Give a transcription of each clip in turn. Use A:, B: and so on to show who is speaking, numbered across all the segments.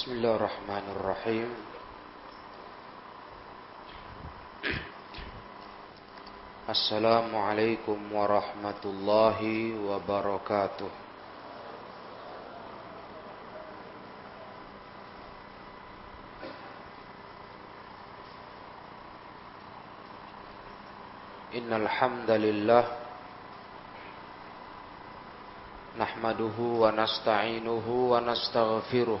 A: بسم الله الرحمن الرحيم السلام عليكم ورحمة الله وبركاته إن الحمد لله نحمده ونستعينه ونستغفره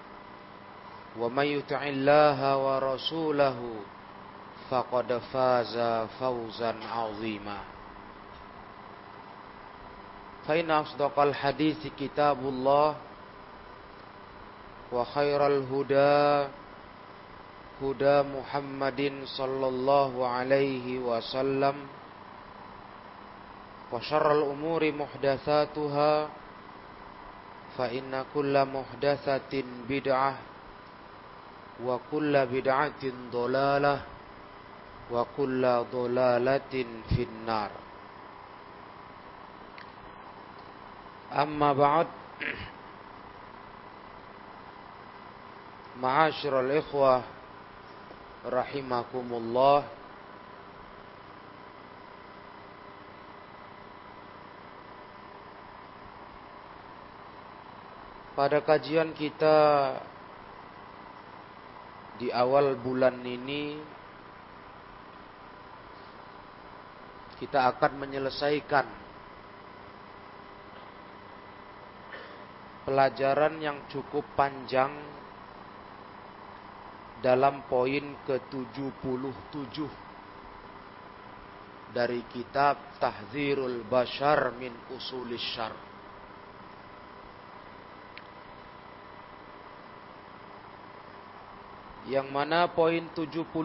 A: ومن يطع الله ورسوله فقد فاز فوزا عظيما فإن أصدق الحديث كتاب الله وخير الهدى هدى محمد صلى الله عليه وسلم وشر الأمور محدثاتها فإن كل محدثة بدعة وكل بدعة ضلالة وكل ضلالة في النار. أما بعد معاشر الإخوة رحمكم الله Pada kajian kita di awal bulan ini kita akan menyelesaikan pelajaran yang cukup panjang dalam poin ke-77 dari kitab Tahzirul Bashar min Usulis Syar. Yang mana poin 77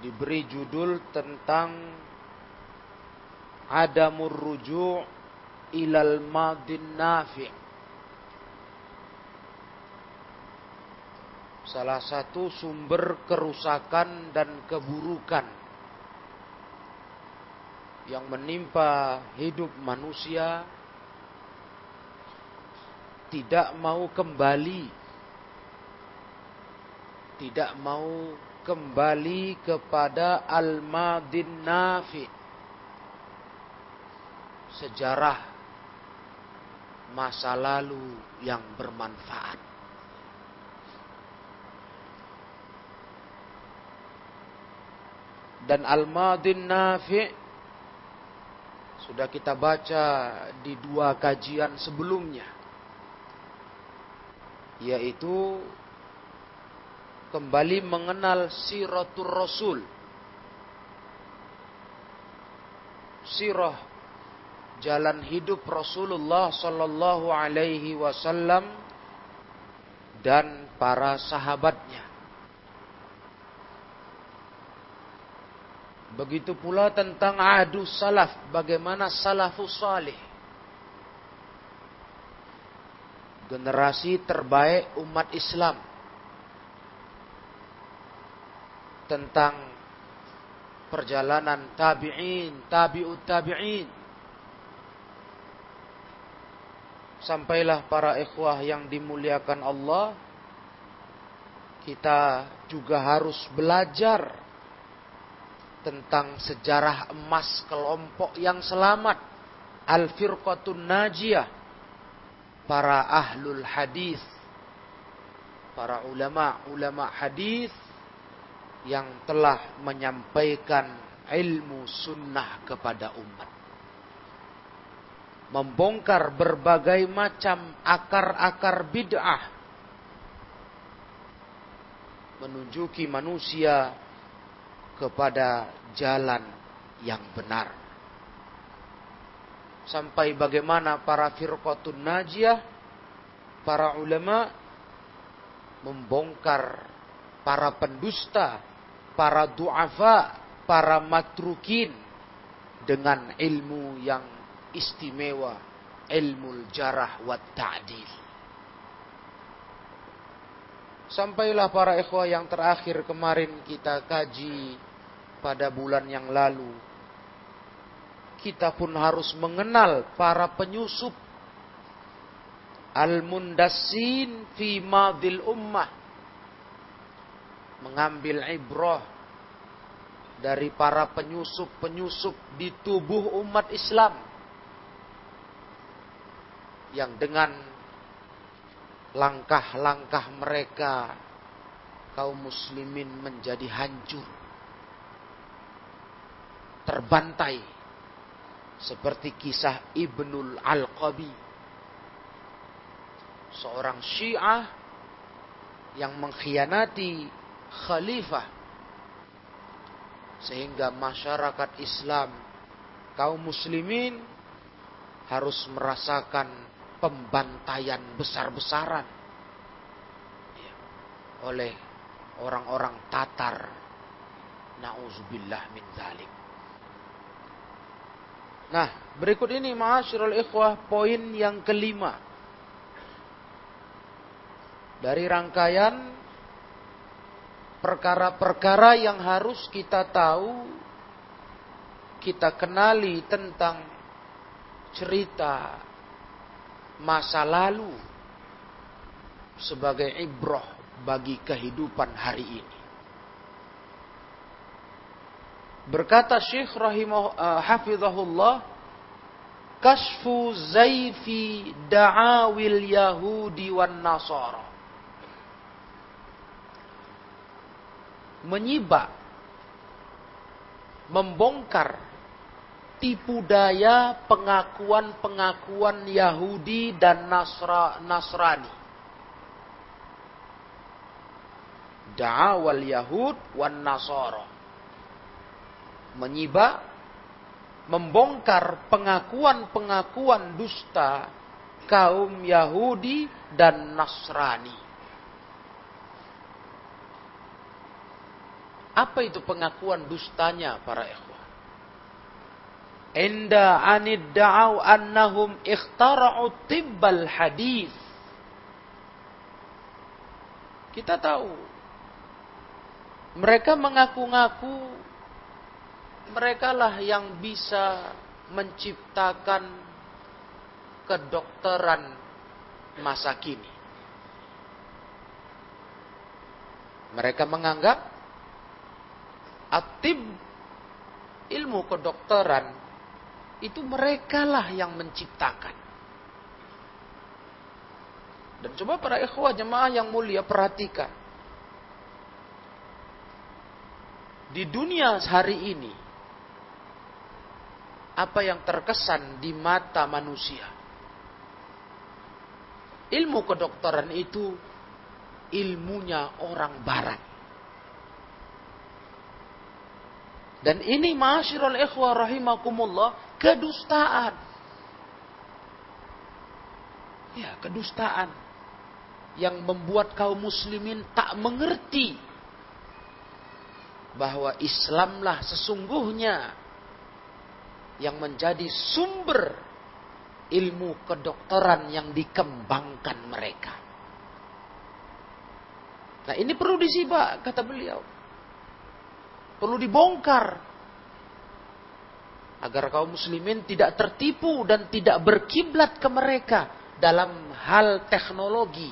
A: diberi judul tentang adamur ruju' ilal madin nafi' salah satu sumber kerusakan dan keburukan yang menimpa hidup manusia tidak mau kembali. Tidak mau kembali kepada al-madin nafi. Sejarah masa lalu yang bermanfaat. Dan al-madin nafi sudah kita baca di dua kajian sebelumnya yaitu kembali mengenal siratul rasul. Sirah jalan hidup Rasulullah sallallahu alaihi wasallam dan para sahabatnya. Begitu pula tentang adu salaf bagaimana salafus salih generasi terbaik umat Islam tentang perjalanan tabi'in, tabi'ut tabi'in. Sampailah para ikhwah yang dimuliakan Allah, kita juga harus belajar tentang sejarah emas kelompok yang selamat, al-firqatun najiyah, para ahlul hadis, para ulama, ulama hadis yang telah menyampaikan ilmu sunnah kepada umat. Membongkar berbagai macam akar-akar bid'ah. Menunjuki manusia kepada jalan yang benar. Sampai bagaimana para firqatun najiyah, para ulama membongkar para pendusta para du'afa, para matrukin dengan ilmu yang istimewa, ilmu jarah wa ta'dil. Sampailah para ikhwah yang terakhir kemarin kita kaji pada bulan yang lalu. Kita pun harus mengenal para penyusup. Al-mundassin fi madil ummah. Mengambil ibrah dari para penyusup-penyusup di tubuh umat Islam. Yang dengan langkah-langkah mereka kaum muslimin menjadi hancur. Terbantai seperti kisah Ibnul Al-Qabi. Seorang Syiah yang mengkhianati khalifah. Sehingga masyarakat Islam kaum muslimin harus merasakan pembantaian besar-besaran. Oleh orang-orang Tatar. Nauzubillah min zalik Nah, berikut ini ma'asyiral ikhwah poin yang kelima dari rangkaian perkara-perkara yang harus kita tahu, kita kenali tentang cerita masa lalu sebagai ibrah bagi kehidupan hari ini. Berkata Syekh rahimah uh, hafizahullah Kasfu zaifi da'awil Yahudi wan Nasara menyibak, membongkar tipu daya pengakuan-pengakuan Yahudi dan Nasra, Nasrani. Da'awal Yahud wan Nasara. Menyibak, membongkar pengakuan-pengakuan dusta kaum Yahudi dan Nasrani. Apa itu pengakuan dustanya para ikhwah? Inda anid da'au annahum ikhtara'u tibbal hadis. Kita tahu. Mereka mengaku-ngaku mereka lah yang bisa menciptakan kedokteran masa kini. Mereka menganggap atib ilmu kedokteran itu merekalah yang menciptakan. Dan coba para ikhwah jemaah yang mulia perhatikan. Di dunia hari ini apa yang terkesan di mata manusia. Ilmu kedokteran itu ilmunya orang barat. Dan ini masyirul ikhwah rahimakumullah kedustaan. Ya, kedustaan yang membuat kaum muslimin tak mengerti bahwa Islamlah sesungguhnya yang menjadi sumber ilmu kedokteran yang dikembangkan mereka. Nah ini perlu disimak, kata beliau. Perlu dibongkar. Agar kaum muslimin tidak tertipu dan tidak berkiblat ke mereka dalam hal teknologi.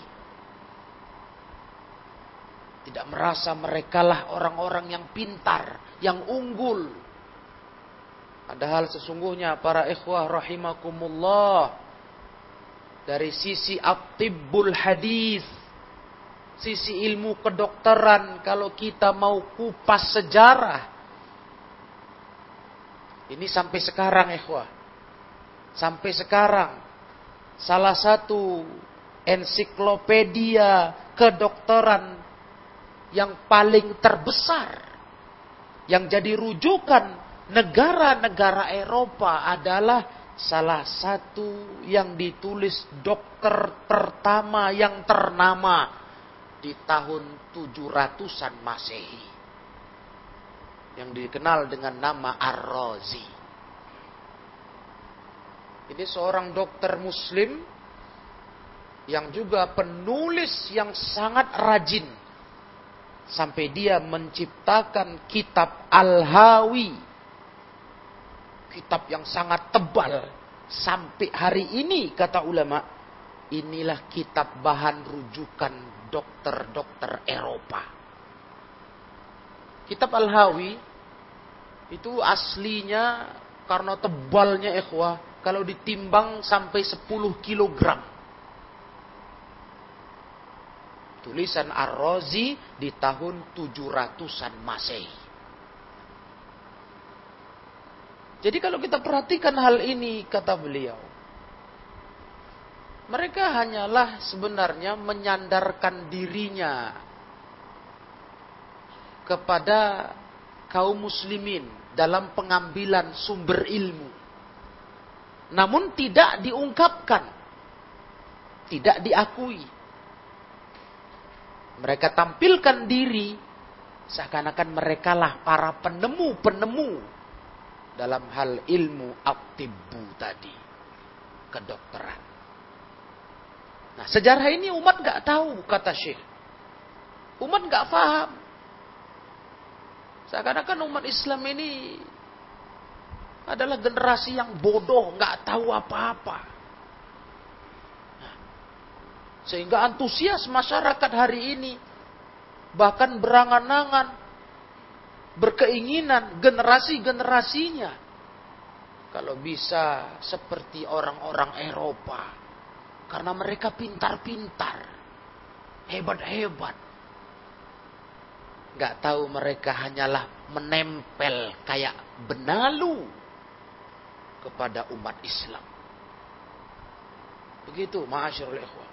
A: Tidak merasa merekalah orang-orang yang pintar, yang unggul. Padahal sesungguhnya para ikhwah rahimakumullah dari sisi atibul hadis sisi ilmu kedokteran kalau kita mau kupas sejarah ini sampai sekarang ikhwah. Sampai sekarang salah satu ensiklopedia kedokteran yang paling terbesar yang jadi rujukan negara-negara Eropa adalah salah satu yang ditulis dokter pertama yang ternama di tahun 700-an Masehi. Yang dikenal dengan nama Ar-Razi. Ini seorang dokter muslim yang juga penulis yang sangat rajin. Sampai dia menciptakan kitab Al-Hawi. Kitab yang sangat tebal. Sampai hari ini kata ulama, inilah kitab bahan rujukan dokter-dokter Eropa. Kitab Al-Hawi itu aslinya karena tebalnya ikhwah kalau ditimbang sampai 10 kilogram. Tulisan Ar-Razi di tahun 700-an Masehi. Jadi kalau kita perhatikan hal ini kata beliau, mereka hanyalah sebenarnya menyandarkan dirinya kepada kaum muslimin dalam pengambilan sumber ilmu. Namun tidak diungkapkan, tidak diakui. Mereka tampilkan diri seakan-akan merekalah para penemu-penemu dalam hal ilmu aktibu tadi, kedokteran. Nah, sejarah ini umat nggak tahu, kata Syekh. Umat nggak paham. Seakan-akan umat Islam ini adalah generasi yang bodoh, nggak tahu apa-apa. Nah, sehingga antusias masyarakat hari ini bahkan berangan-angan, berkeinginan generasi-generasinya kalau bisa seperti orang-orang Eropa karena mereka pintar-pintar. Hebat-hebat. Gak tahu mereka hanyalah menempel kayak benalu kepada umat Islam. Begitu, ma'asyarul ikhwah.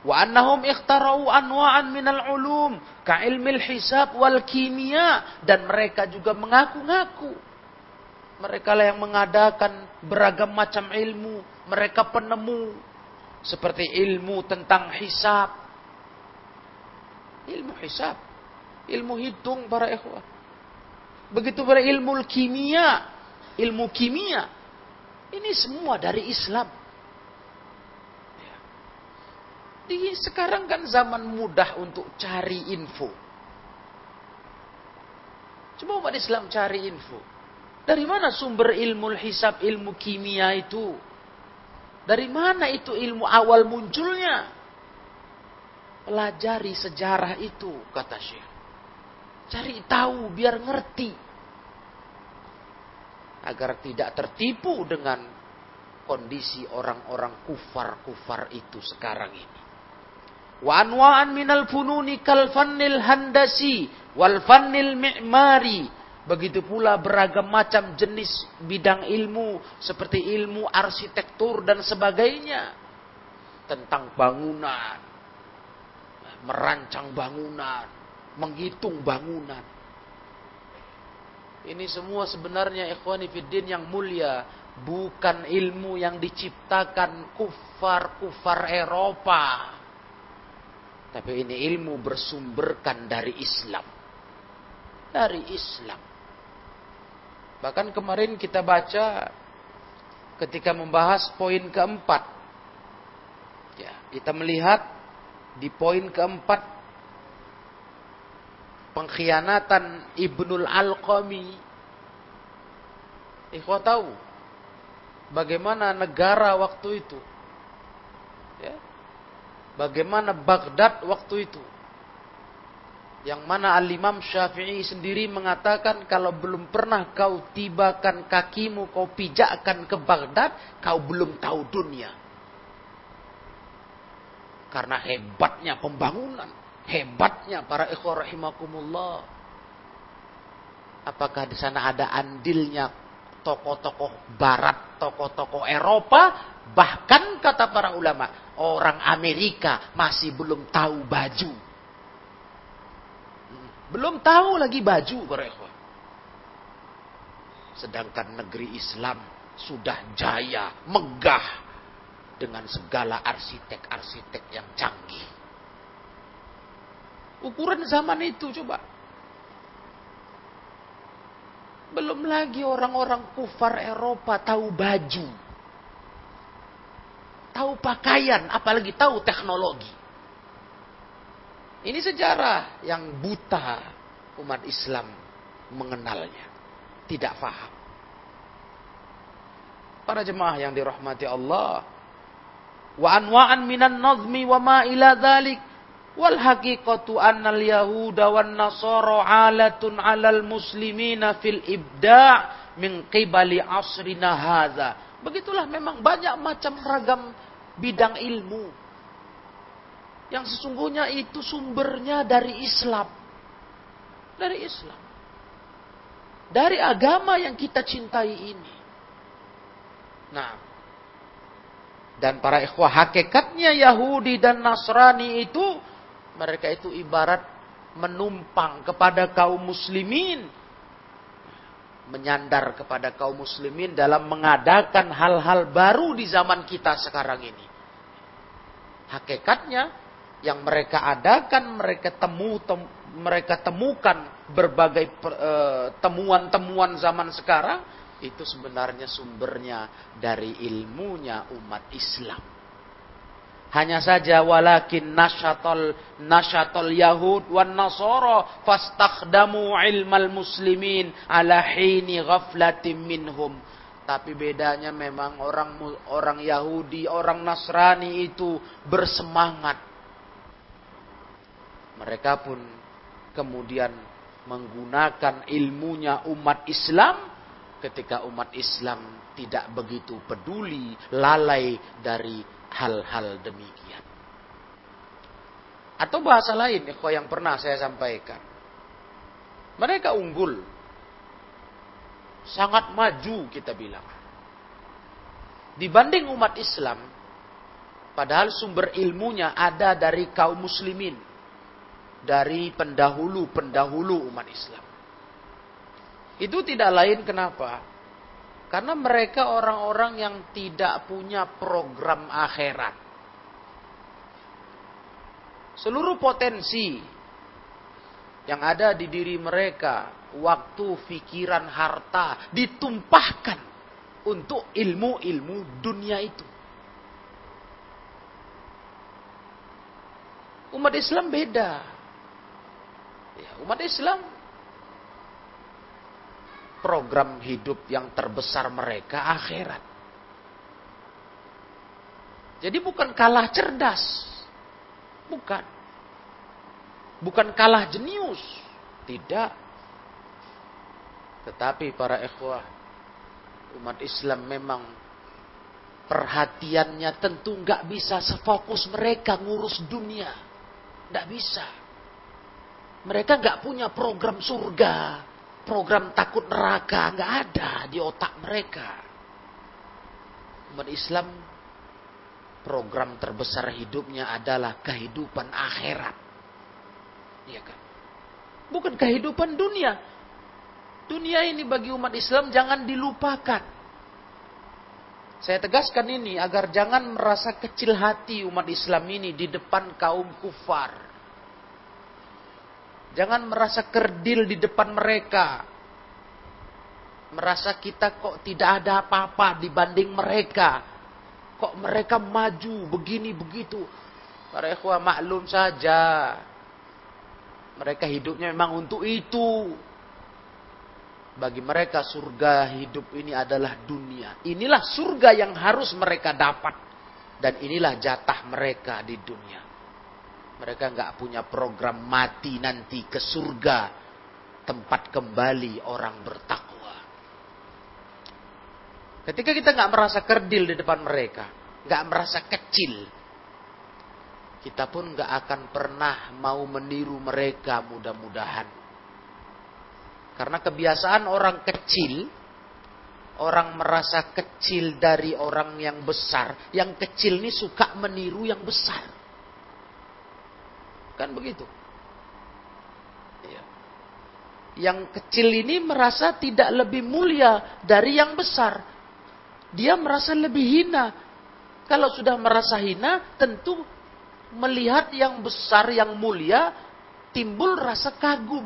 A: Wa annahum ikhtarau anwa'an minal ulum ka ilmil hisab wal kimia dan mereka juga mengaku-ngaku mereka lah yang mengadakan beragam macam ilmu, mereka penemu seperti ilmu tentang hisab. Ilmu hisab. Ilmu hitung para ikhwah. Begitu pada ilmu kimia. Ilmu kimia. Ini semua dari Islam. Ya. Di sekarang kan zaman mudah untuk cari info. Coba umat Islam cari info. Dari mana sumber ilmu hisab, ilmu kimia itu? Dari mana itu ilmu awal munculnya? Pelajari sejarah itu, kata Syekh. Cari tahu biar ngerti. Agar tidak tertipu dengan kondisi orang-orang kufar-kufar itu sekarang ini. Wa anwa'an minal fununi kal fannil handasi wal fannil mi'mari Begitu pula beragam macam jenis bidang ilmu seperti ilmu arsitektur dan sebagainya. Tentang bangunan, merancang bangunan, menghitung bangunan. Ini semua sebenarnya ikhwani fiddin yang mulia. Bukan ilmu yang diciptakan kufar-kufar Eropa. Tapi ini ilmu bersumberkan dari Islam. Dari Islam. Bahkan kemarin kita baca ketika membahas poin keempat. Ya, kita melihat di poin keempat pengkhianatan Ibnul Alqami. Ikhwah tahu bagaimana negara waktu itu. Ya. Bagaimana Baghdad waktu itu. Yang mana Al-Imam Syafi'i sendiri mengatakan kalau belum pernah kau tibakan kakimu, kau pijakkan ke Baghdad, kau belum tahu dunia. Karena hebatnya pembangunan, hebatnya para ikhwah rahimakumullah. Apakah di sana ada andilnya tokoh-tokoh barat, tokoh-tokoh Eropa, bahkan kata para ulama, orang Amerika masih belum tahu baju belum tahu lagi baju para. Sedangkan negeri Islam sudah jaya, megah dengan segala arsitek-arsitek yang canggih. Ukuran zaman itu coba. Belum lagi orang-orang kufar Eropa tahu baju. Tahu pakaian, apalagi tahu teknologi. Ini sejarah yang buta umat Islam mengenalnya. Tidak faham. Para jemaah yang dirahmati Allah. Wa anwa'an minan nazmi wa ma ila dhalik. Wal haqiqatu annal yahuda wan nasara alatun alal muslimina fil ibda' min qibali asrina hadha. Begitulah memang banyak macam ragam bidang ilmu yang sesungguhnya itu sumbernya dari Islam. Dari Islam. Dari agama yang kita cintai ini. Nah, dan para ikhwah hakikatnya Yahudi dan Nasrani itu mereka itu ibarat menumpang kepada kaum muslimin menyandar kepada kaum muslimin dalam mengadakan hal-hal baru di zaman kita sekarang ini. Hakikatnya yang mereka adakan, mereka temu, tem, mereka temukan berbagai eh, temuan-temuan zaman sekarang itu sebenarnya sumbernya dari ilmunya umat Islam. Hanya saja walakin nasyatol nasyatol Yahud wan Nasara fastakhdamu ilmal muslimin ala hini ghaflatin minhum. Tapi bedanya memang orang orang Yahudi, orang Nasrani itu bersemangat mereka pun kemudian menggunakan ilmunya umat Islam ketika umat Islam tidak begitu peduli, lalai dari hal-hal demikian. Atau bahasa lain yang pernah saya sampaikan. Mereka unggul. Sangat maju kita bilang. Dibanding umat Islam, padahal sumber ilmunya ada dari kaum muslimin dari pendahulu-pendahulu umat Islam. Itu tidak lain kenapa? Karena mereka orang-orang yang tidak punya program akhirat. Seluruh potensi yang ada di diri mereka, waktu, pikiran, harta ditumpahkan untuk ilmu-ilmu dunia itu. Umat Islam beda. Ya, umat Islam program hidup yang terbesar mereka akhirat. Jadi bukan kalah cerdas. Bukan. Bukan kalah jenius. Tidak. Tetapi para ikhwah, umat Islam memang perhatiannya tentu nggak bisa sefokus mereka ngurus dunia. Nggak bisa. Mereka nggak punya program surga, program takut neraka, nggak ada di otak mereka. Umat Islam program terbesar hidupnya adalah kehidupan akhirat. Iya kan? Bukan kehidupan dunia. Dunia ini bagi umat Islam jangan dilupakan. Saya tegaskan ini agar jangan merasa kecil hati umat Islam ini di depan kaum kufar. Jangan merasa kerdil di depan mereka. Merasa kita kok tidak ada apa-apa dibanding mereka. Kok mereka maju begini begitu. Para ikhwah maklum saja. Mereka hidupnya memang untuk itu. Bagi mereka surga hidup ini adalah dunia. Inilah surga yang harus mereka dapat. Dan inilah jatah mereka di dunia. Mereka nggak punya program mati nanti ke surga. Tempat kembali orang bertakwa. Ketika kita nggak merasa kerdil di depan mereka. nggak merasa kecil. Kita pun nggak akan pernah mau meniru mereka mudah-mudahan. Karena kebiasaan orang kecil, orang merasa kecil dari orang yang besar. Yang kecil ini suka meniru yang besar. Kan begitu. Ya. Yang kecil ini merasa tidak lebih mulia dari yang besar. Dia merasa lebih hina. Kalau sudah merasa hina, tentu melihat yang besar, yang mulia, timbul rasa kagum.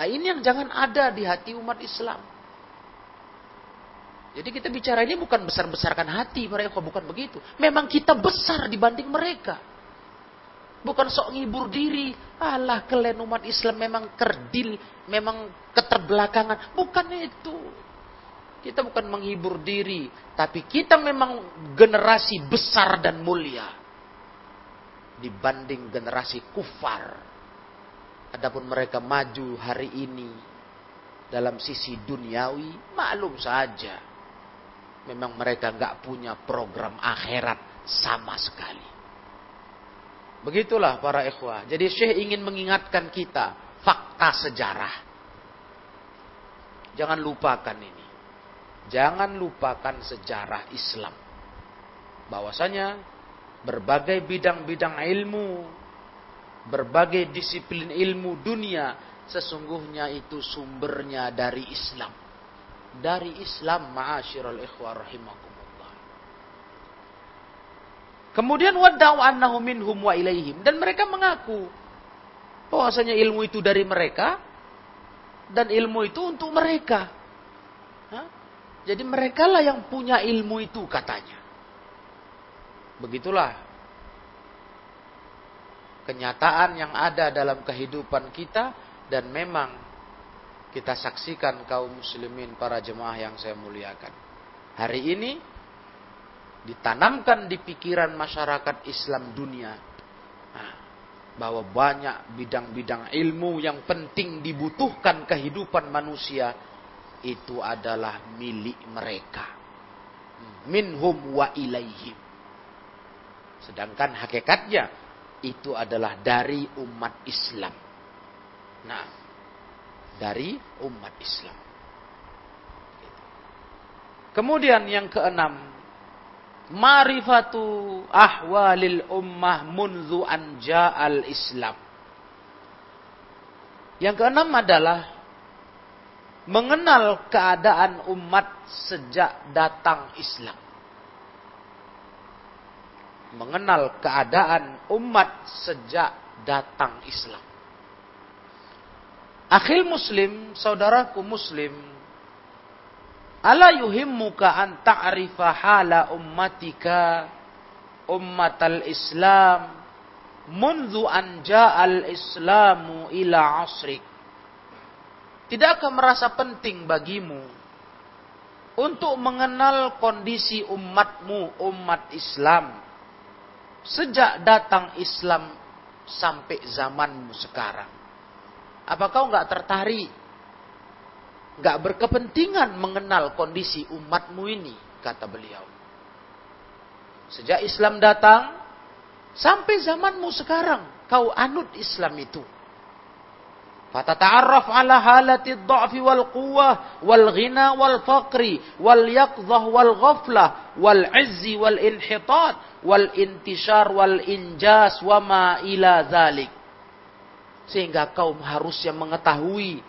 A: Nah, ini yang jangan ada di hati umat Islam. Jadi kita bicara ini bukan besar-besarkan hati mereka, bukan begitu. Memang kita besar dibanding mereka. Bukan sok ngibur diri. Allah kalian umat Islam memang kerdil, memang keterbelakangan. Bukan itu. Kita bukan menghibur diri, tapi kita memang generasi besar dan mulia dibanding generasi kufar. Adapun mereka maju hari ini dalam sisi duniawi, maklum saja. Memang mereka nggak punya program akhirat sama sekali. Begitulah para ikhwah. Jadi Syekh ingin mengingatkan kita fakta sejarah. Jangan lupakan ini. Jangan lupakan sejarah Islam. Bahwasanya berbagai bidang-bidang ilmu, berbagai disiplin ilmu dunia, sesungguhnya itu sumbernya dari Islam. Dari Islam ma'asyiral ikhwah rahimakumullah. Kemudian wadda'u annahu minhum wa ilaihim. Dan mereka mengaku bahwasanya ilmu itu dari mereka dan ilmu itu untuk mereka. Hah? Jadi mereka lah yang punya ilmu itu katanya. Begitulah kenyataan yang ada dalam kehidupan kita dan memang kita saksikan kaum muslimin para jemaah yang saya muliakan. Hari ini ditanamkan di pikiran masyarakat Islam dunia nah, bahwa banyak bidang-bidang ilmu yang penting dibutuhkan kehidupan manusia itu adalah milik mereka. Minhum wa ilaihim. Sedangkan hakikatnya itu adalah dari umat Islam. Nah, dari umat Islam. Kemudian yang keenam, marifatu ahwalil ummah munzu anja al Islam. Yang keenam adalah mengenal keadaan umat sejak datang Islam mengenal keadaan umat sejak datang Islam. Akhil muslim, saudaraku muslim, ala yuhimmuka an ta'rifa hala ummatika ummatal Islam mundu an ja'al Islamu ila asrik. Tidakkah merasa penting bagimu untuk mengenal kondisi umatmu, umat Islam, Sejak datang Islam sampai zamanmu sekarang. Apa kau nggak tertarik? Nggak berkepentingan mengenal kondisi umatmu ini, kata beliau. Sejak Islam datang, sampai zamanmu sekarang, kau anut Islam itu. Fatata'arraf ala halati dha'fi wal quwwah wal ghina wal faqri wal yaqdhah wal ghaflah wal izzi wal inhitat wal intishar wal injas wa ma ila dhalik. Sehingga kaum harusnya mengetahui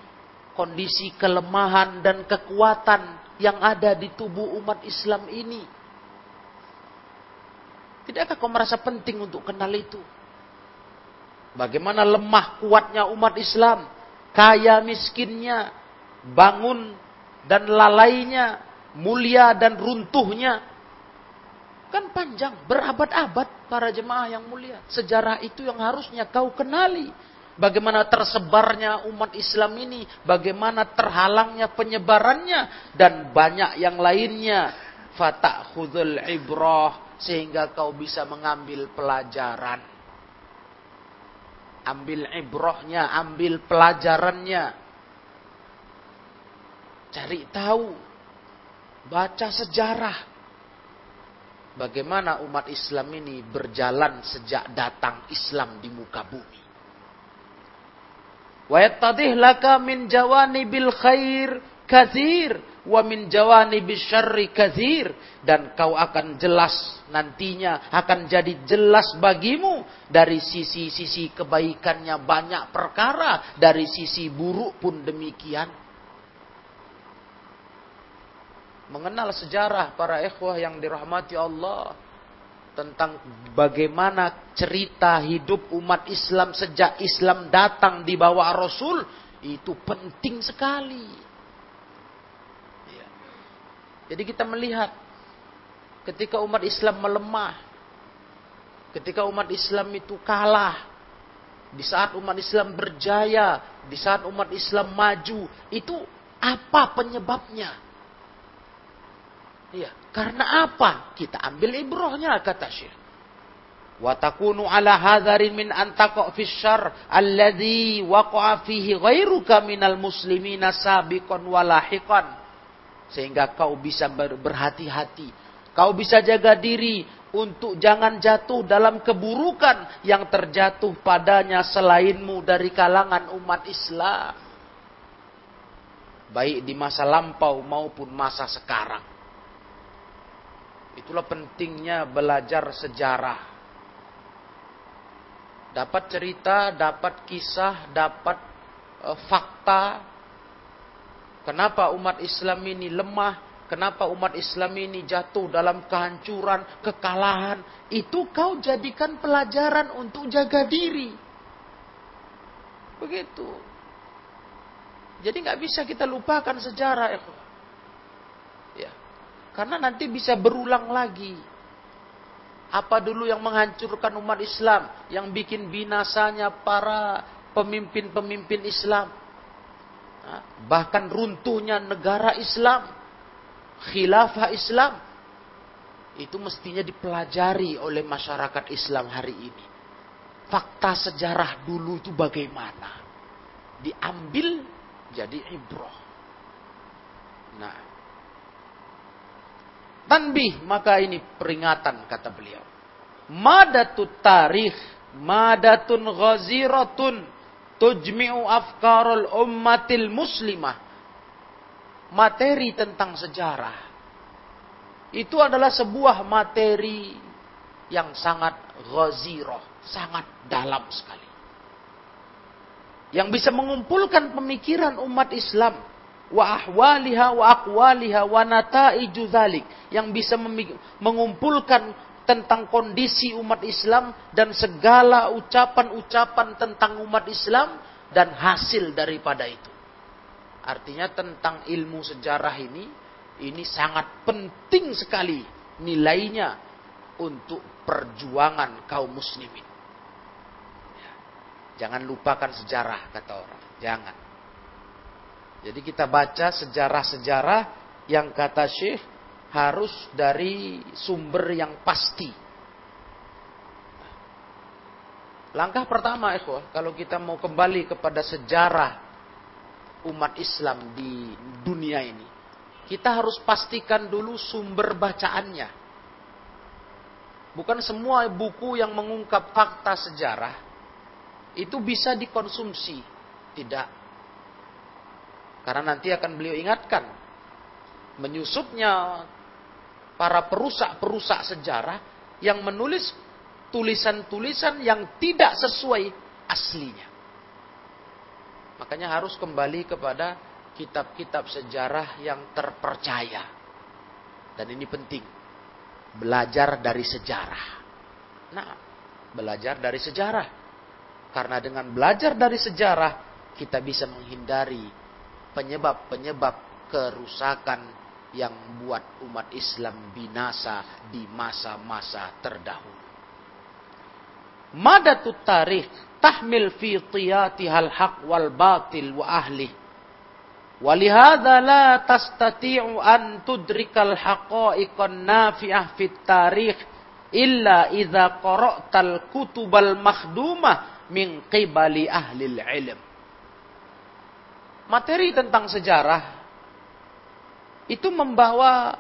A: kondisi kelemahan dan kekuatan yang ada di tubuh umat Islam ini. Tidakkah kau merasa penting untuk kenal itu? Bagaimana lemah kuatnya umat Islam, kaya miskinnya, bangun dan lalainya, mulia dan runtuhnya. Kan panjang, berabad-abad para jemaah yang mulia. Sejarah itu yang harusnya kau kenali. Bagaimana tersebarnya umat Islam ini, bagaimana terhalangnya penyebarannya, dan banyak yang lainnya. khudul ibrah, sehingga kau bisa mengambil pelajaran. Ambil ibrahnya, ambil pelajarannya. Cari tahu, baca sejarah, bagaimana umat Islam ini berjalan sejak datang Islam di muka bumi. Wa laka min khair kathir wa min kathir. Dan kau akan jelas nantinya akan jadi jelas bagimu dari sisi-sisi kebaikannya banyak perkara dari sisi buruk pun demikian. Mengenal sejarah para ikhwah yang dirahmati Allah tentang bagaimana cerita hidup umat Islam sejak Islam datang di bawah Rasul itu penting sekali. Ya. Jadi kita melihat ketika umat Islam melemah, ketika umat Islam itu kalah, di saat umat Islam berjaya, di saat umat Islam maju, itu apa penyebabnya? Iya. Karena apa? Kita ambil ibrohnya kata Syekh. Wa takunu ala hadharin min an taqa fi syarr alladhi waqa'a fihi ghairuka minal muslimina sabiqan wa lahiqan. Sehingga kau bisa berhati-hati. Kau bisa jaga diri untuk jangan jatuh dalam keburukan yang terjatuh padanya selainmu dari kalangan umat Islam. Baik di masa lampau maupun masa sekarang. Itulah pentingnya belajar sejarah. Dapat cerita, dapat kisah, dapat uh, fakta. Kenapa umat Islam ini lemah? Kenapa umat Islam ini jatuh dalam kehancuran, kekalahan? Itu kau jadikan pelajaran untuk jaga diri. Begitu. Jadi nggak bisa kita lupakan sejarah. Karena nanti bisa berulang lagi. Apa dulu yang menghancurkan umat Islam, yang bikin binasanya para pemimpin-pemimpin Islam. Bahkan runtuhnya negara Islam, khilafah Islam. Itu mestinya dipelajari oleh masyarakat Islam hari ini. Fakta sejarah dulu itu bagaimana? Diambil jadi ibrah. Nah, Tanbih, maka ini peringatan kata beliau. Madatut tarikh, madatun ghaziratun tujmi'u afkarul ummatil muslimah. Materi tentang sejarah. Itu adalah sebuah materi yang sangat ghazirah, sangat dalam sekali. Yang bisa mengumpulkan pemikiran umat Islam wa ahwaliha wa aqwaliha wa nataiju dzalik yang bisa mengumpulkan tentang kondisi umat Islam dan segala ucapan-ucapan tentang umat Islam dan hasil daripada itu. Artinya tentang ilmu sejarah ini ini sangat penting sekali nilainya untuk perjuangan kaum muslimin. Ya. Jangan lupakan sejarah kata orang. Jangan. Jadi kita baca sejarah-sejarah yang kata Syekh harus dari sumber yang pasti. Langkah pertama, ikhwah, kalau kita mau kembali kepada sejarah umat Islam di dunia ini, kita harus pastikan dulu sumber bacaannya. Bukan semua buku yang mengungkap fakta sejarah itu bisa dikonsumsi. Tidak. Karena nanti akan beliau ingatkan. Menyusupnya para perusak-perusak sejarah yang menulis tulisan-tulisan yang tidak sesuai aslinya. Makanya harus kembali kepada kitab-kitab sejarah yang terpercaya. Dan ini penting. Belajar dari sejarah. Nah, belajar dari sejarah. Karena dengan belajar dari sejarah, kita bisa menghindari penyebab-penyebab kerusakan yang membuat umat Islam binasa di masa-masa terdahulu. Madatut tarikh tahmil fi tiyatihal haq wal batil wa ahli. ولهذا لا تستطيع أن تدرك الحقائق النافعة في التاريخ إلا إذا قرأت الكتب المخدومة من قبل أهل العلم materi tentang sejarah itu membawa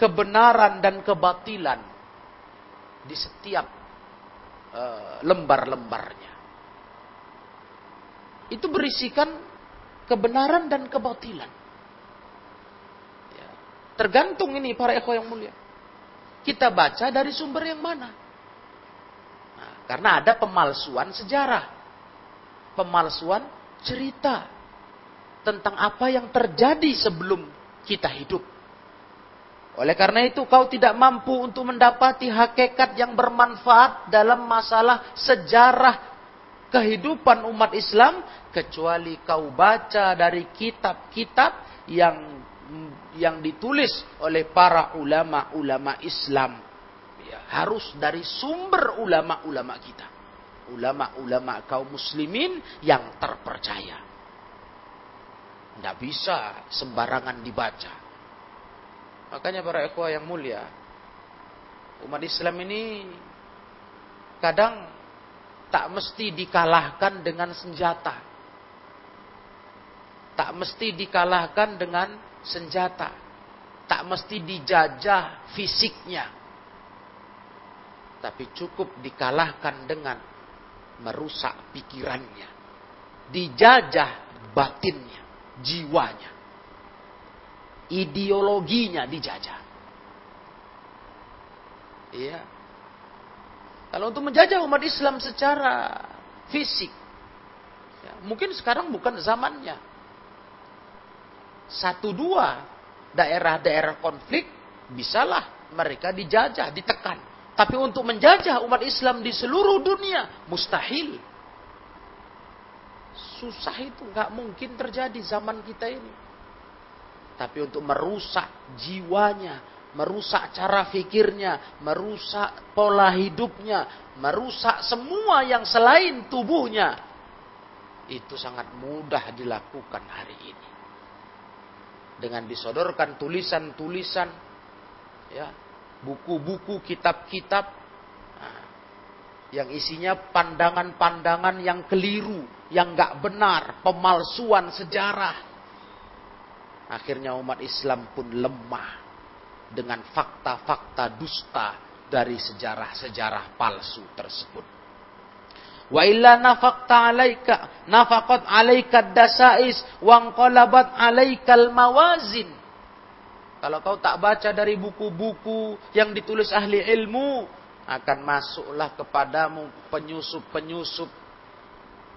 A: kebenaran dan kebatilan di setiap uh, lembar-lembarnya. Itu berisikan kebenaran dan kebatilan. Ya. Tergantung ini para ekor yang mulia. Kita baca dari sumber yang mana? Nah, karena ada pemalsuan sejarah, pemalsuan cerita tentang apa yang terjadi sebelum kita hidup. Oleh karena itu kau tidak mampu untuk mendapati hakikat yang bermanfaat dalam masalah sejarah kehidupan umat Islam kecuali kau baca dari kitab-kitab yang yang ditulis oleh para ulama-ulama Islam. Ya, harus dari sumber ulama-ulama kita. Ulama-ulama kaum muslimin yang terpercaya. Tidak bisa sembarangan dibaca. Makanya para ikhwah yang mulia, umat Islam ini kadang tak mesti dikalahkan dengan senjata. Tak mesti dikalahkan dengan senjata. Tak mesti dijajah fisiknya. Tapi cukup dikalahkan dengan merusak pikirannya. Dijajah batinnya jiwanya. Ideologinya dijajah. Iya. Kalau untuk menjajah umat Islam secara fisik, ya, mungkin sekarang bukan zamannya. Satu dua daerah-daerah konflik, bisalah mereka dijajah, ditekan. Tapi untuk menjajah umat Islam di seluruh dunia, mustahil. Susah itu, nggak mungkin terjadi zaman kita ini. Tapi untuk merusak jiwanya, merusak cara fikirnya, merusak pola hidupnya, merusak semua yang selain tubuhnya, itu sangat mudah dilakukan hari ini. Dengan disodorkan tulisan-tulisan, ya, buku-buku, kitab-kitab yang isinya pandangan-pandangan yang keliru, yang nggak benar, pemalsuan sejarah. Akhirnya umat Islam pun lemah dengan fakta-fakta dusta dari sejarah-sejarah palsu tersebut. Wa illa nafaqta alaika nafaqat alaika dasais wa anqalabat alaikal mawazin. Kalau kau tak baca dari buku-buku yang ditulis ahli ilmu, akan masuklah kepadamu penyusup-penyusup.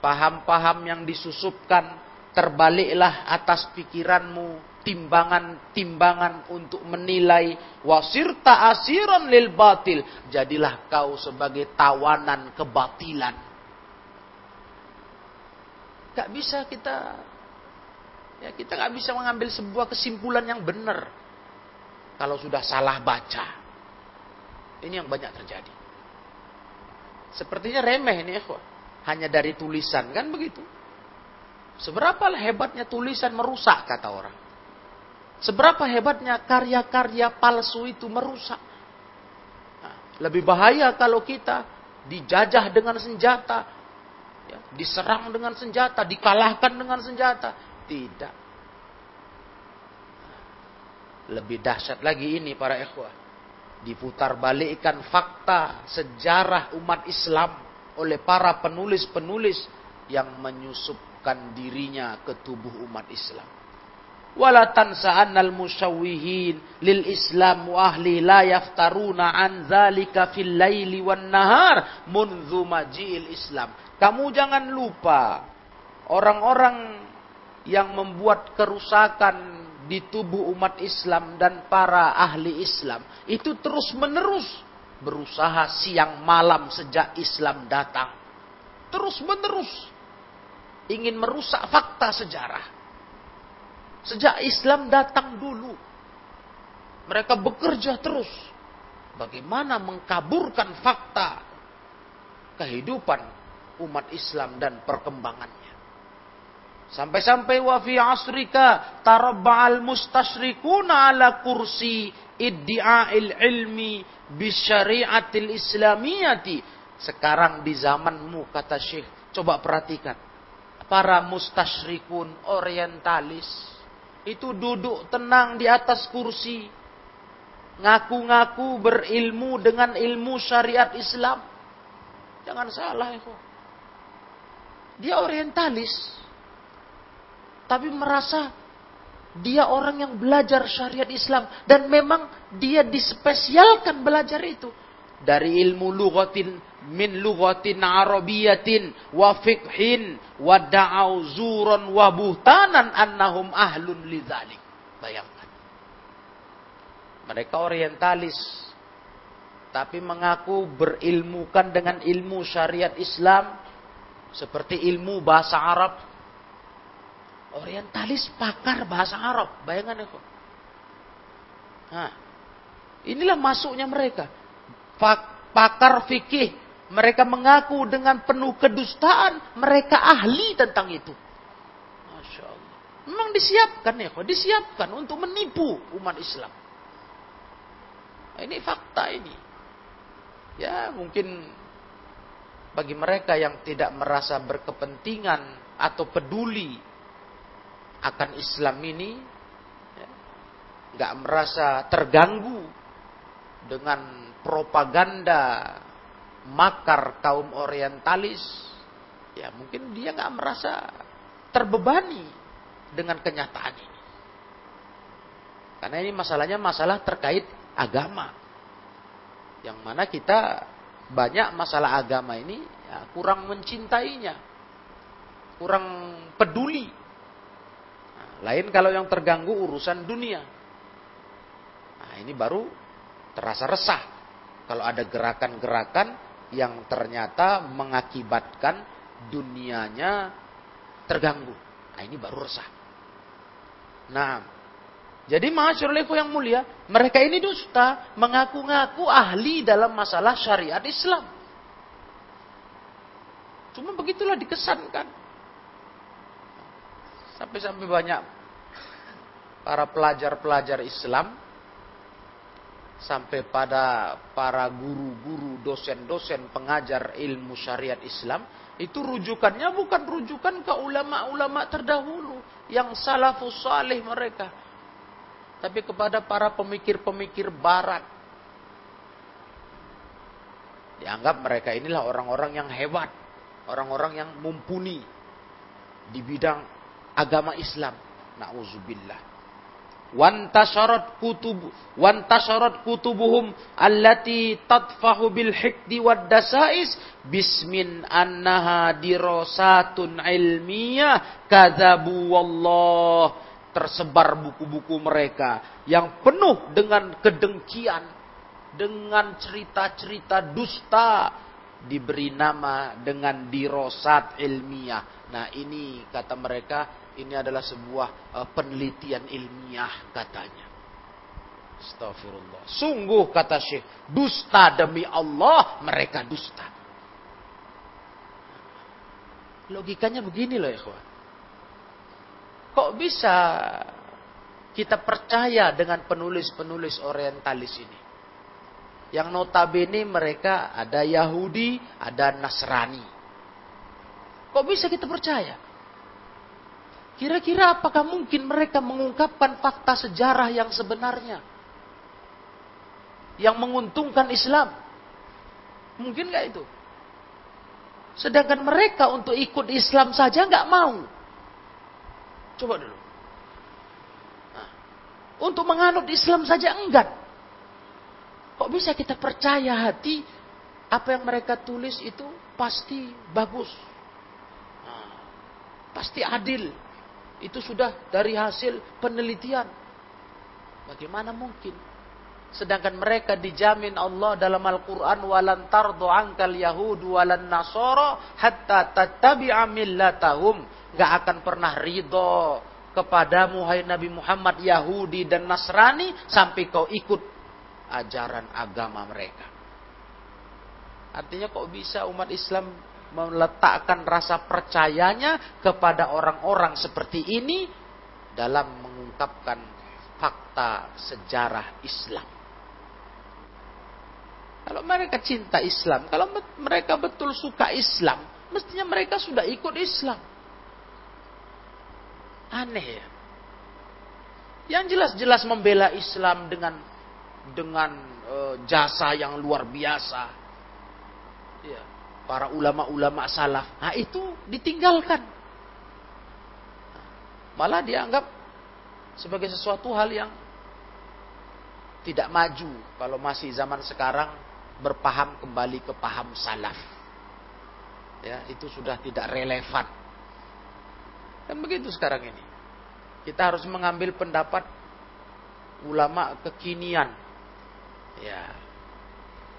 A: Paham-paham yang disusupkan terbaliklah atas pikiranmu timbangan-timbangan untuk menilai wasirta asiran lil batil. Jadilah kau sebagai tawanan kebatilan. Gak bisa kita ya kita gak bisa mengambil sebuah kesimpulan yang benar. Kalau sudah salah baca ini yang banyak terjadi. Sepertinya remeh ini ya, hanya dari tulisan kan begitu. Seberapa hebatnya tulisan merusak kata orang. Seberapa hebatnya karya-karya palsu itu merusak. Nah, lebih bahaya kalau kita dijajah dengan senjata, ya, diserang dengan senjata, dikalahkan dengan senjata. Tidak. Lebih dahsyat lagi ini para ikhwah diputarbalikkan fakta sejarah umat Islam oleh para penulis-penulis yang menyusupkan dirinya ke tubuh umat Islam. Wala tansa'annal musyawwihin lil Islam wa ahli la yaftaruna an dzalika fil laili wan nahar munzu maji'il Islam. Kamu jangan lupa orang-orang yang membuat kerusakan di tubuh umat Islam dan para ahli Islam itu terus menerus berusaha siang malam sejak Islam datang. Terus menerus ingin merusak fakta sejarah. Sejak Islam datang dulu. Mereka bekerja terus. Bagaimana mengkaburkan fakta kehidupan umat Islam dan perkembangannya. Sampai-sampai wa fi asrika tarabba'al mustasyrikuna ala kursi iddi'a'il ilmi bisyari'atil islamiyati. Sekarang di zamanmu kata Syekh, coba perhatikan. Para mustasyrikun orientalis itu duduk tenang di atas kursi. Ngaku-ngaku berilmu dengan ilmu syariat Islam. Jangan salah ya Dia orientalis tapi merasa dia orang yang belajar syariat Islam. Dan memang dia dispesialkan belajar itu. Dari ilmu lughatin min lughatin arabiyatin wa fiqhin wa da'au zuran wa buhtanan annahum ahlun lidzalik bayangkan. Mereka orientalis tapi mengaku berilmukan dengan ilmu syariat Islam seperti ilmu bahasa Arab Orientalis pakar bahasa Arab. Bayangan ya kok. Nah, inilah masuknya mereka. Pakar fikih. Mereka mengaku dengan penuh kedustaan. Mereka ahli tentang itu. Masya Allah. Memang disiapkan ya kok. Disiapkan untuk menipu umat Islam. Nah, ini fakta ini. Ya mungkin bagi mereka yang tidak merasa berkepentingan atau peduli akan Islam ini ya, nggak merasa terganggu dengan propaganda makar kaum orientalis ya mungkin dia nggak merasa terbebani dengan kenyataan ini. Karena ini masalahnya masalah terkait agama. Yang mana kita banyak masalah agama ini ya, kurang mencintainya kurang peduli lain kalau yang terganggu urusan dunia. Nah, ini baru terasa resah. Kalau ada gerakan-gerakan yang ternyata mengakibatkan dunianya terganggu. Nah, ini baru resah. Nah, jadi masyarakat yang mulia, mereka ini dusta, mengaku-ngaku ahli dalam masalah syariat Islam. Cuma begitulah dikesankan. Sampai-sampai banyak para pelajar-pelajar Islam sampai pada para guru-guru, dosen-dosen pengajar ilmu syariat Islam itu rujukannya bukan rujukan ke ulama-ulama terdahulu yang salafus salih mereka tapi kepada para pemikir-pemikir barat. Dianggap mereka inilah orang-orang yang hebat orang-orang yang mumpuni di bidang agama Islam. Nauzubillah. Wantasharat kutub wantasharat kutubuhum allati tadfahu bil hikdi wad dasais bismin annaha dirasatun ilmiyah kadzabu wallah tersebar buku-buku mereka yang penuh dengan kedengkian dengan cerita-cerita dusta diberi nama dengan dirosat ilmiah. Nah ini kata mereka ini adalah sebuah uh, penelitian ilmiah katanya. Astagfirullah. Sungguh kata Syekh, dusta demi Allah, mereka dusta. Logikanya begini loh ya Kok bisa kita percaya dengan penulis-penulis orientalis ini? Yang notabene mereka ada Yahudi, ada Nasrani. Kok bisa kita percaya? Kira-kira apakah mungkin mereka mengungkapkan fakta sejarah yang sebenarnya? Yang menguntungkan Islam? Mungkin nggak itu? Sedangkan mereka untuk ikut Islam saja nggak mau. Coba dulu. Nah, untuk menganut Islam saja enggak. Kok bisa kita percaya hati apa yang mereka tulis itu pasti bagus. Nah, pasti adil. Itu sudah dari hasil penelitian. Bagaimana mungkin? Sedangkan mereka dijamin Allah dalam Al-Quran walan tardu ankal yahudu walan nasoro hatta tattabi'a millatahum. Gak akan pernah ridho kepada Muhammad Nabi Muhammad Yahudi dan Nasrani sampai kau ikut ajaran agama mereka. Artinya kok bisa umat Islam meletakkan rasa percayanya kepada orang-orang seperti ini dalam mengungkapkan fakta sejarah Islam. Kalau mereka cinta Islam, kalau mereka betul suka Islam, mestinya mereka sudah ikut Islam. Aneh ya. Yang jelas-jelas membela Islam dengan dengan e, jasa yang luar biasa. Para ulama-ulama salaf. Nah, itu ditinggalkan. Malah dianggap sebagai sesuatu hal yang tidak maju kalau masih zaman sekarang berpaham kembali ke paham salaf. Ya, itu sudah tidak relevan. Dan begitu sekarang ini. Kita harus mengambil pendapat ulama kekinian. Ya.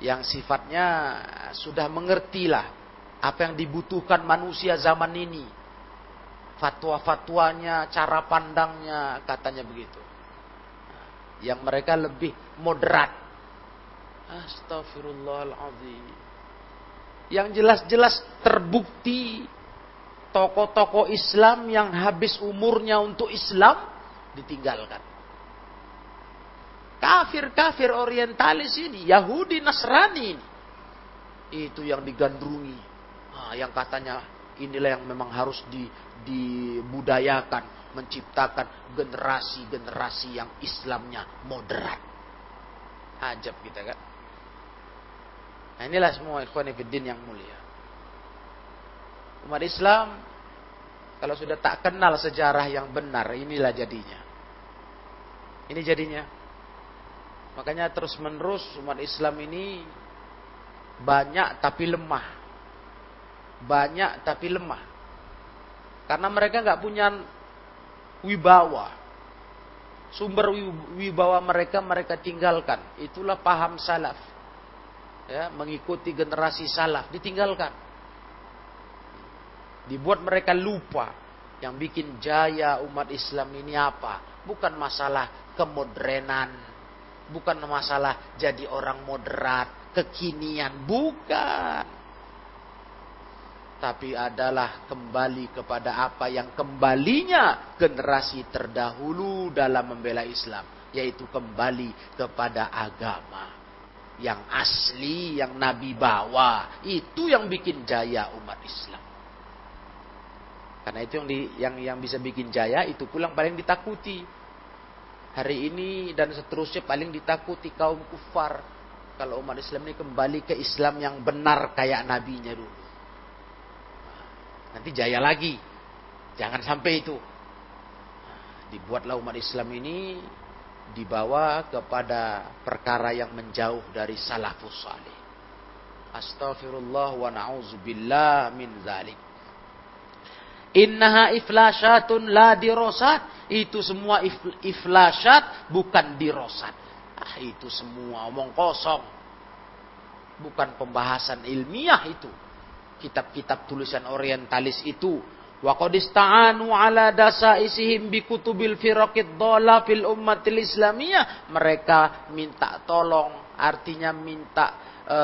A: Yang sifatnya sudah mengertilah apa yang dibutuhkan manusia zaman ini. Fatwa-fatwanya, cara pandangnya, katanya begitu. Yang mereka lebih moderat Astagfirullahaladzim. Yang jelas-jelas terbukti tokoh-tokoh Islam yang habis umurnya untuk Islam ditinggalkan. Kafir-kafir orientalis ini, Yahudi, Nasrani ini. Itu yang digandrungi. Nah, yang katanya inilah yang memang harus di, dibudayakan. Menciptakan generasi-generasi yang Islamnya moderat. Ajab kita kan. Nah, inilah semua ikhwan fiddin yang mulia. Umat Islam kalau sudah tak kenal sejarah yang benar, inilah jadinya. Ini jadinya. Makanya terus menerus umat Islam ini banyak tapi lemah. Banyak tapi lemah. Karena mereka nggak punya wibawa. Sumber wibawa mereka mereka tinggalkan. Itulah paham salaf ya, mengikuti generasi salaf ditinggalkan. Dibuat mereka lupa yang bikin jaya umat Islam ini apa? Bukan masalah kemodernan, bukan masalah jadi orang moderat, kekinian, bukan. Tapi adalah kembali kepada apa yang kembalinya generasi terdahulu dalam membela Islam. Yaitu kembali kepada agama yang asli yang Nabi bawa itu yang bikin jaya umat Islam. Karena itu yang di, yang yang bisa bikin jaya itu pulang paling ditakuti. Hari ini dan seterusnya paling ditakuti kaum kufar kalau umat Islam ini kembali ke Islam yang benar kayak nabinya dulu. Nanti jaya lagi. Jangan sampai itu. Dibuatlah umat Islam ini dibawa kepada perkara yang menjauh dari salafus salih. Astaghfirullah wa na'udzubillah min zalik. Innaha iflasyatun la dirosat. Itu semua if, iflasyat bukan dirosat. Ah, itu semua omong kosong. Bukan pembahasan ilmiah itu. Kitab-kitab tulisan orientalis itu Wa qad ista'anu ala dasaisihim bi kutubil firaqid dhalla fil ummatil islamiyah. Mereka minta tolong, artinya minta e,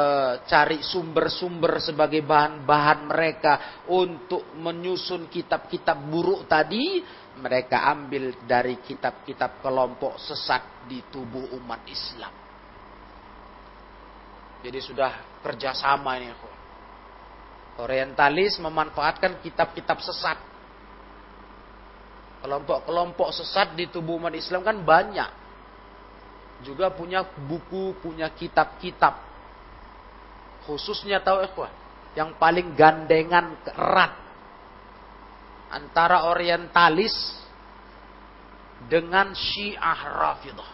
A: cari sumber-sumber sebagai bahan-bahan mereka untuk menyusun kitab-kitab buruk tadi. Mereka ambil dari kitab-kitab kelompok sesat di tubuh umat Islam. Jadi sudah kerjasama ini. Orientalis memanfaatkan kitab-kitab sesat. Kelompok-kelompok sesat di tubuh umat Islam kan banyak. Juga punya buku, punya kitab-kitab. Khususnya tahu ikhwah, yang paling gandengan erat antara orientalis dengan Syiah Rafidah.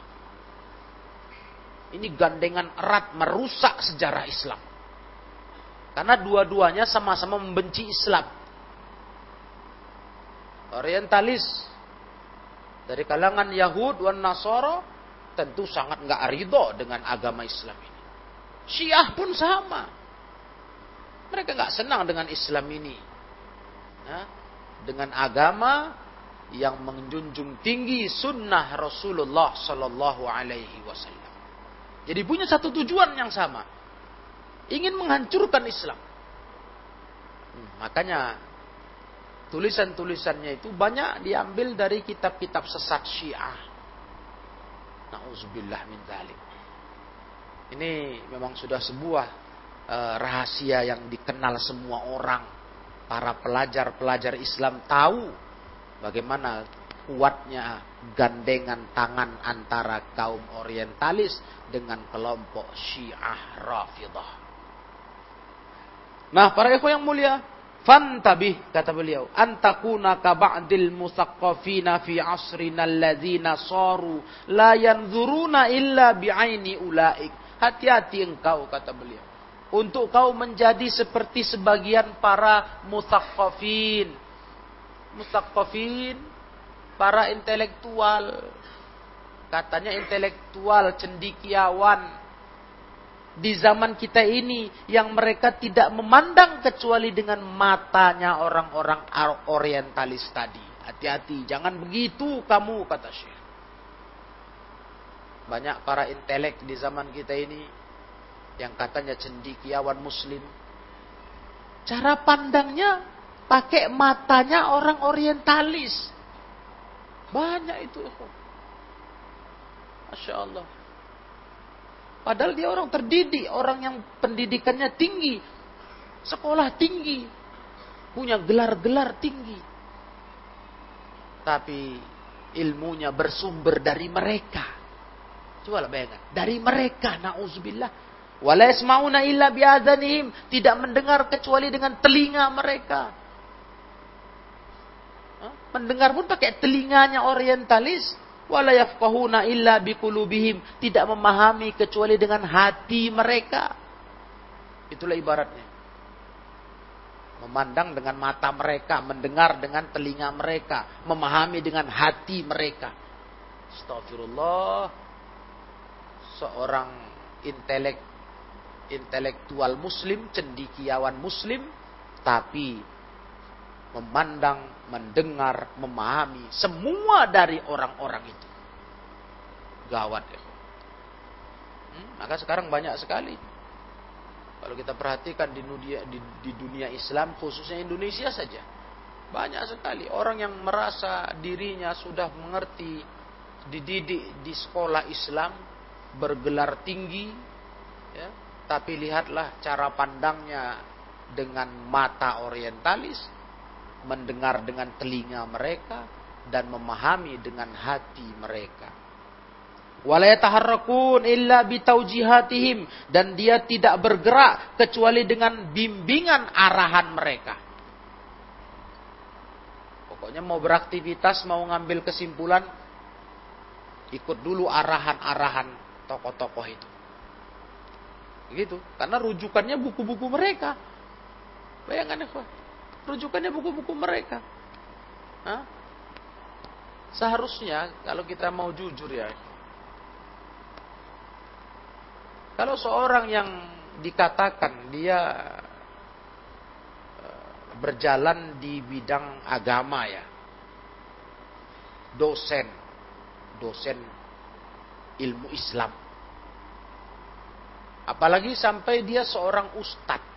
A: Ini gandengan erat merusak sejarah Islam. Karena dua-duanya sama-sama membenci Islam. Orientalis dari kalangan Yahud dan Nasoro tentu sangat nggak ridho dengan agama Islam ini. Syiah pun sama. Mereka nggak senang dengan Islam ini. Ya, dengan agama yang menjunjung tinggi sunnah Rasulullah Sallallahu Alaihi Wasallam. Jadi punya satu tujuan yang sama, ingin menghancurkan Islam. Hmm, makanya tulisan-tulisannya itu banyak diambil dari kitab-kitab sesat Syiah. Nauzubillah min dzalik. Ini memang sudah sebuah uh, rahasia yang dikenal semua orang. Para pelajar-pelajar Islam tahu bagaimana kuatnya gandengan tangan antara kaum orientalis dengan kelompok Syiah Rafidah. Nah, para ikhwan yang mulia, fantabih kata beliau, antakuna ka ba'dil musaqqafina fi asrina alladzina saru la yanzuruna illa bi'aini ulaik. Hati-hati engkau kata beliau. Untuk kau menjadi seperti sebagian para musaqqafin. Musaqqafin para intelektual. Katanya intelektual, cendikiawan. Di zaman kita ini yang mereka tidak memandang kecuali dengan matanya orang-orang orientalis tadi. Hati-hati, jangan begitu kamu kata Syekh. Banyak para intelek di zaman kita ini yang katanya cendikiawan muslim. Cara pandangnya pakai matanya orang orientalis. Banyak itu. Masya Allah. Padahal dia orang terdidik, orang yang pendidikannya tinggi, sekolah tinggi, punya gelar-gelar tinggi. Tapi ilmunya bersumber dari mereka. Coba bayangkan, dari mereka, na'udzubillah. Wala yasma'una illa bi'adhanihim. Tidak mendengar kecuali dengan telinga mereka. Mendengar pun pakai telinganya orientalis. Wala yafqahuna illa biqulubihim. Tidak memahami kecuali dengan hati mereka. Itulah ibaratnya. Memandang dengan mata mereka, mendengar dengan telinga mereka, memahami dengan hati mereka. Astagfirullah. Seorang intelek intelektual muslim, cendikiawan muslim, tapi memandang, mendengar, memahami semua dari orang-orang itu. Gawat ya. Hmm, maka sekarang banyak sekali. Kalau kita perhatikan di dunia, di, di dunia Islam, khususnya Indonesia saja. Banyak sekali orang yang merasa dirinya sudah mengerti, dididik di sekolah Islam, bergelar tinggi, ya, tapi lihatlah cara pandangnya dengan mata orientalis, mendengar dengan telinga mereka dan memahami dengan hati mereka. Walayataharrakun illa bitaujihatihim dan dia tidak bergerak kecuali dengan bimbingan arahan mereka. Pokoknya mau beraktivitas, mau ngambil kesimpulan, ikut dulu arahan-arahan tokoh-tokoh itu. Gitu, karena rujukannya buku-buku mereka. Bayangkan ya, Rujukannya buku-buku mereka. Hah? Seharusnya kalau kita mau jujur ya. Kalau seorang yang dikatakan dia eh, berjalan di bidang agama ya. Dosen. Dosen ilmu Islam. Apalagi sampai dia seorang ustadz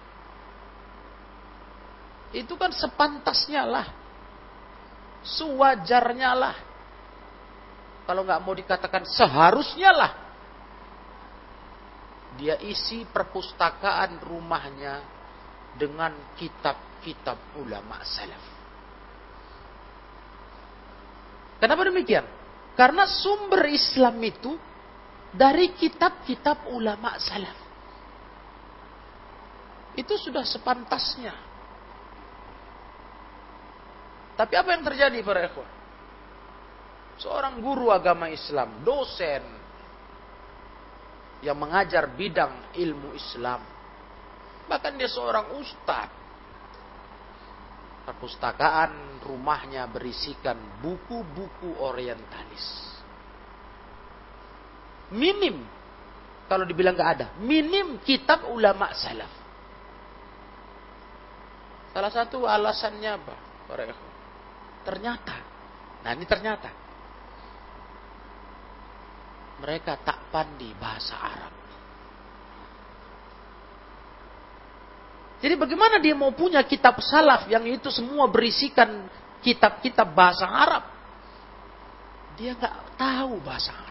A: itu kan sepantasnya lah. Sewajarnya lah. Kalau nggak mau dikatakan seharusnya lah. Dia isi perpustakaan rumahnya dengan kitab-kitab ulama salaf. Kenapa demikian? Karena sumber Islam itu dari kitab-kitab ulama salaf. Itu sudah sepantasnya. Tapi apa yang terjadi para ikhwan? Seorang guru agama Islam, dosen yang mengajar bidang ilmu Islam. Bahkan dia seorang ustadz. Perpustakaan rumahnya berisikan buku-buku orientalis. Minim. Kalau dibilang gak ada. Minim kitab ulama salaf. Salah satu alasannya apa? Ternyata Nah ini ternyata mereka tak pandai bahasa Arab. Jadi bagaimana dia mau punya kitab salaf yang itu semua berisikan kitab-kitab bahasa Arab? Dia nggak tahu bahasa Arab.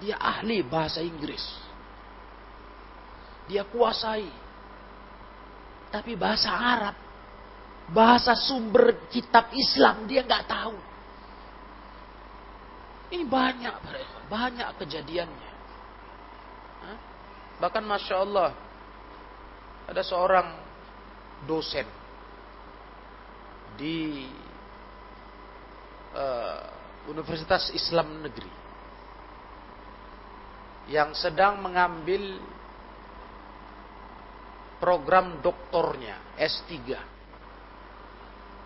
A: Dia ahli bahasa Inggris. Dia kuasai. Tapi bahasa Arab, bahasa sumber kitab Islam dia nggak tahu. Ini banyak, banyak kejadiannya. Bahkan masya Allah, ada seorang dosen di uh, Universitas Islam Negeri yang sedang mengambil program doktornya S3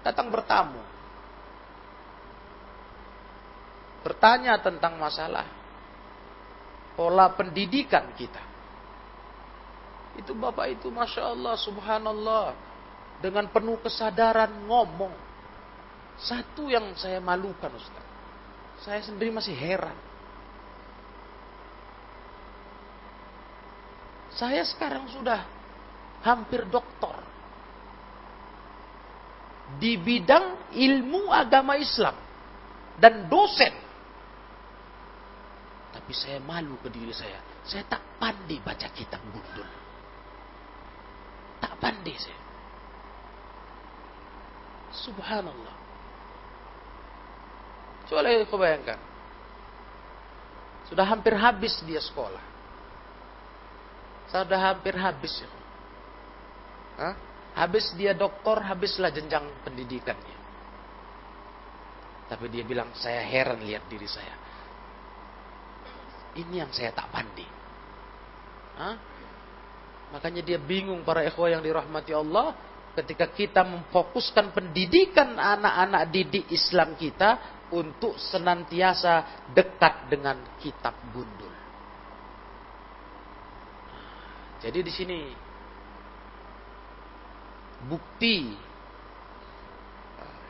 A: datang bertamu bertanya tentang masalah pola pendidikan kita itu bapak itu masya Allah, subhanallah, dengan penuh kesadaran ngomong. Satu yang saya malukan Ustaz. Saya sendiri masih heran. Saya sekarang sudah hampir doktor di bidang ilmu agama Islam dan dosen. Tapi saya malu ke diri saya. Saya tak pandai baca kitab gundul. Tak pandai saya. Subhanallah. Coba kau bayangkan. Sudah hampir habis dia sekolah. Sudah hampir habis. Ya. Hah? Habis dia doktor, habislah jenjang pendidikannya. Tapi dia bilang, saya heran lihat diri saya. Ini yang saya tak pandai. Hah? Makanya dia bingung para ikhwah yang dirahmati Allah ketika kita memfokuskan pendidikan anak-anak didik Islam kita untuk senantiasa dekat dengan kitab gundul. Jadi di sini bukti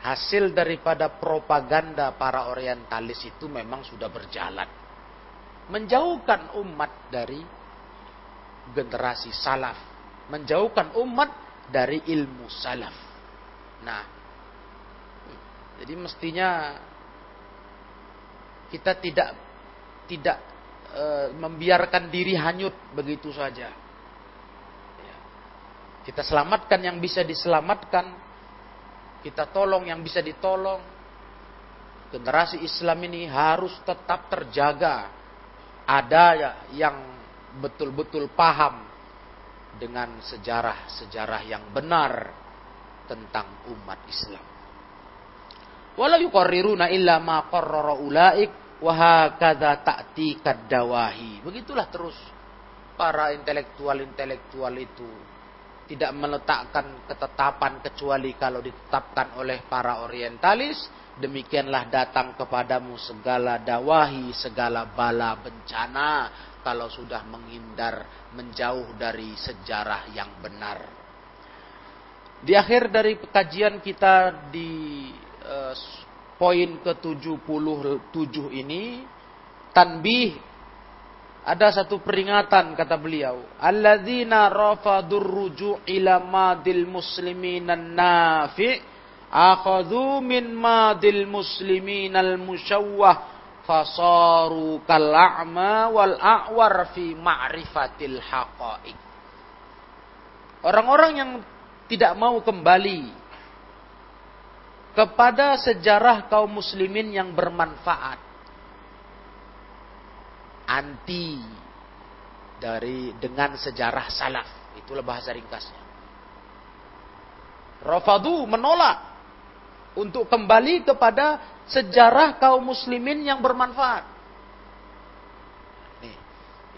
A: hasil daripada propaganda para orientalis itu memang sudah berjalan. Menjauhkan umat dari generasi salaf, menjauhkan umat dari ilmu salaf. Nah, jadi mestinya kita tidak tidak e, membiarkan diri hanyut begitu saja. Ya. Kita selamatkan yang bisa diselamatkan, kita tolong yang bisa ditolong. Generasi Islam ini harus tetap terjaga. Ada yang betul-betul paham dengan sejarah-sejarah yang benar tentang umat Islam. Wala yuqarriruna illa ma qarrara ulaik wa hakadha ta'ti. Begitulah terus para intelektual-intelektual itu tidak meletakkan ketetapan kecuali kalau ditetapkan oleh para orientalis demikianlah datang kepadamu segala dawahi segala bala bencana kalau sudah menghindar menjauh dari sejarah yang benar. Di akhir dari kajian kita di uh, poin ke-77 ini tanbih ada satu peringatan kata beliau alladzina rafadur ruju' ila madil muslimin nafi akhadhu min madil muslimin al musyawwah fasaru kal'a'ma wal a'war fi ma'rifatil haqa'iq. Orang-orang yang tidak mau kembali kepada sejarah kaum muslimin yang bermanfaat. Anti dari dengan sejarah salaf. Itulah bahasa ringkasnya. Rafadu menolak untuk kembali kepada sejarah kaum muslimin yang bermanfaat. Nih,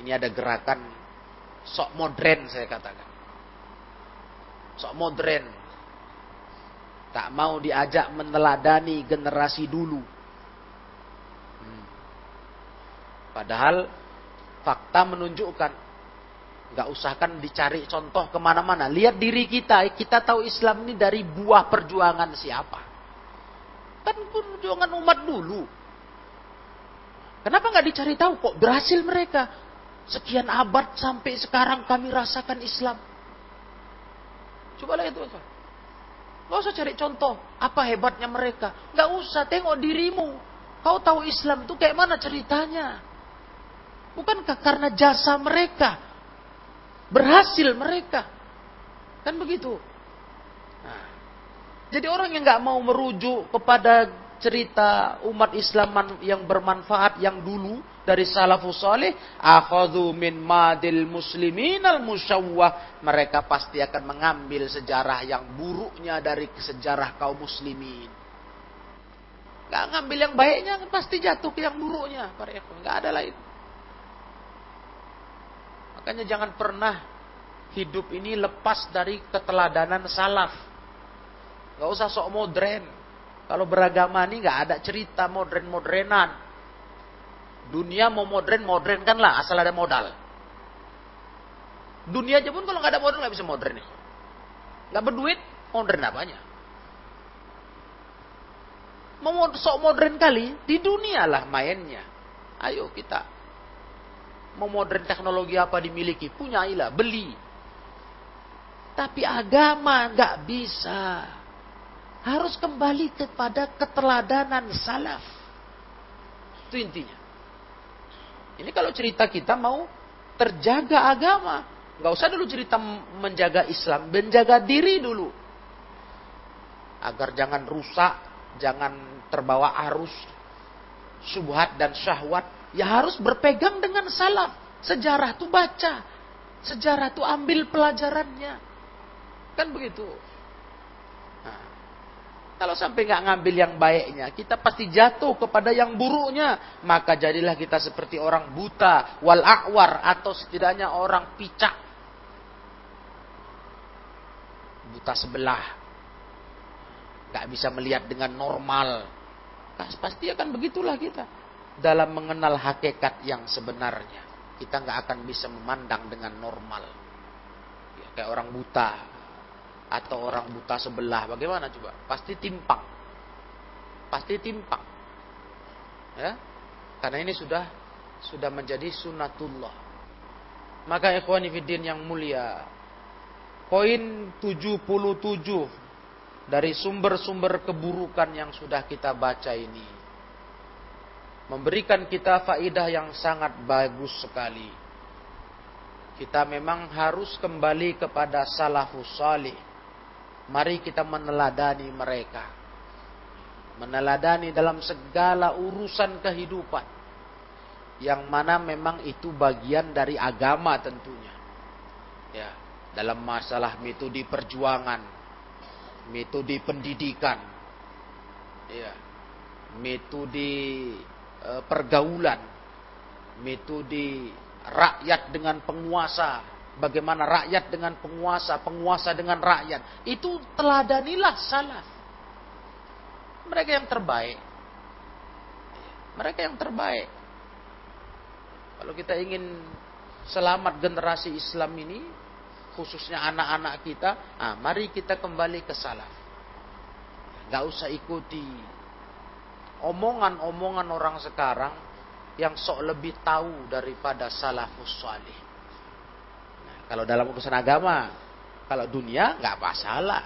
A: ini ada gerakan sok modern saya katakan. Sok modern. Tak mau diajak meneladani generasi dulu. Hmm. Padahal fakta menunjukkan nggak usahkan dicari contoh ke mana-mana. Lihat diri kita, kita tahu Islam ini dari buah perjuangan siapa. Kan perjuangan umat dulu. Kenapa nggak dicari tahu kok berhasil mereka? Sekian abad sampai sekarang kami rasakan Islam. Coba lihat itu. Gak usah cari contoh. Apa hebatnya mereka. Gak usah tengok dirimu. Kau tahu Islam itu kayak mana ceritanya. Bukankah karena jasa mereka. Berhasil mereka. Kan begitu. Nah, jadi orang yang gak mau merujuk kepada cerita umat Islam yang bermanfaat yang dulu dari salafus salih akhadhu min madil muslimin al musyawwah mereka pasti akan mengambil sejarah yang buruknya dari sejarah kaum muslimin Gak ngambil yang baiknya pasti jatuh ke yang buruknya para ikhwan nggak ada lain makanya jangan pernah hidup ini lepas dari keteladanan salaf Gak usah sok modern kalau beragama ini nggak ada cerita modern-modernan. Dunia mau modern, modern kan lah, asal ada modal. Dunia aja pun kalau nggak ada modal nggak bisa modern. Nggak berduit, modern apanya? Mau sok modern kali, di dunia lah mainnya. Ayo kita. Mau modern teknologi apa dimiliki, punyailah, beli. Tapi agama nggak bisa harus kembali kepada keteladanan salaf. Itu intinya. Ini kalau cerita kita mau terjaga agama. Nggak usah dulu cerita menjaga Islam. Menjaga diri dulu. Agar jangan rusak. Jangan terbawa arus. Subhat dan syahwat. Ya harus berpegang dengan salaf. Sejarah tuh baca. Sejarah tuh ambil pelajarannya. Kan begitu. Kalau sampai nggak ngambil yang baiknya, kita pasti jatuh kepada yang buruknya. Maka jadilah kita seperti orang buta, wal akwar, atau setidaknya orang picak. Buta sebelah. Nggak bisa melihat dengan normal. Pasti akan begitulah kita. Dalam mengenal hakikat yang sebenarnya. Kita nggak akan bisa memandang dengan normal. Ya, kayak orang buta atau orang buta sebelah. Bagaimana coba? Pasti timpang. Pasti timpang. Ya? Karena ini sudah sudah menjadi sunatullah maka ikhwani fiddin yang mulia poin 77 dari sumber-sumber keburukan yang sudah kita baca ini memberikan kita faidah yang sangat bagus sekali kita memang harus kembali kepada salafus salih Mari kita meneladani mereka. Meneladani dalam segala urusan kehidupan. Yang mana memang itu bagian dari agama tentunya. Ya, dalam masalah metode perjuangan, metode pendidikan, ya, metode pergaulan, metode rakyat dengan penguasa, Bagaimana rakyat dengan penguasa, penguasa dengan rakyat. Itu teladanilah salaf. Mereka yang terbaik. Mereka yang terbaik. Kalau kita ingin selamat generasi Islam ini, khususnya anak-anak kita, ah, mari kita kembali ke salaf. Gak usah ikuti omongan-omongan orang sekarang yang sok lebih tahu daripada salafus salih. Kalau dalam urusan agama, kalau dunia nggak masalah.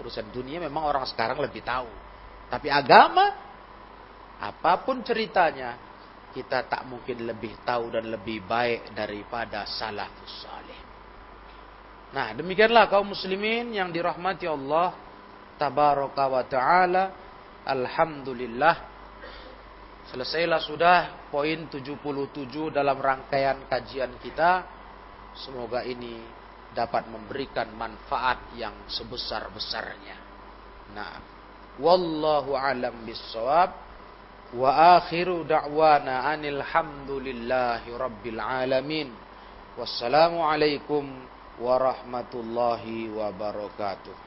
A: Urusan dunia memang orang sekarang lebih tahu. Tapi agama, apa pun ceritanya, kita tak mungkin lebih tahu dan lebih baik daripada salafus salih. Nah, demikianlah kaum muslimin yang dirahmati Allah tabaraka wa taala. Alhamdulillah. Selesailah sudah poin 77 dalam rangkaian kajian kita Semoga ini dapat memberikan manfaat yang sebesar-besarnya. Nah, wallahu alam bisawab. Wa akhiru da'wana anil hamdulillahi rabbil alamin. Wassalamualaikum warahmatullahi wabarakatuh.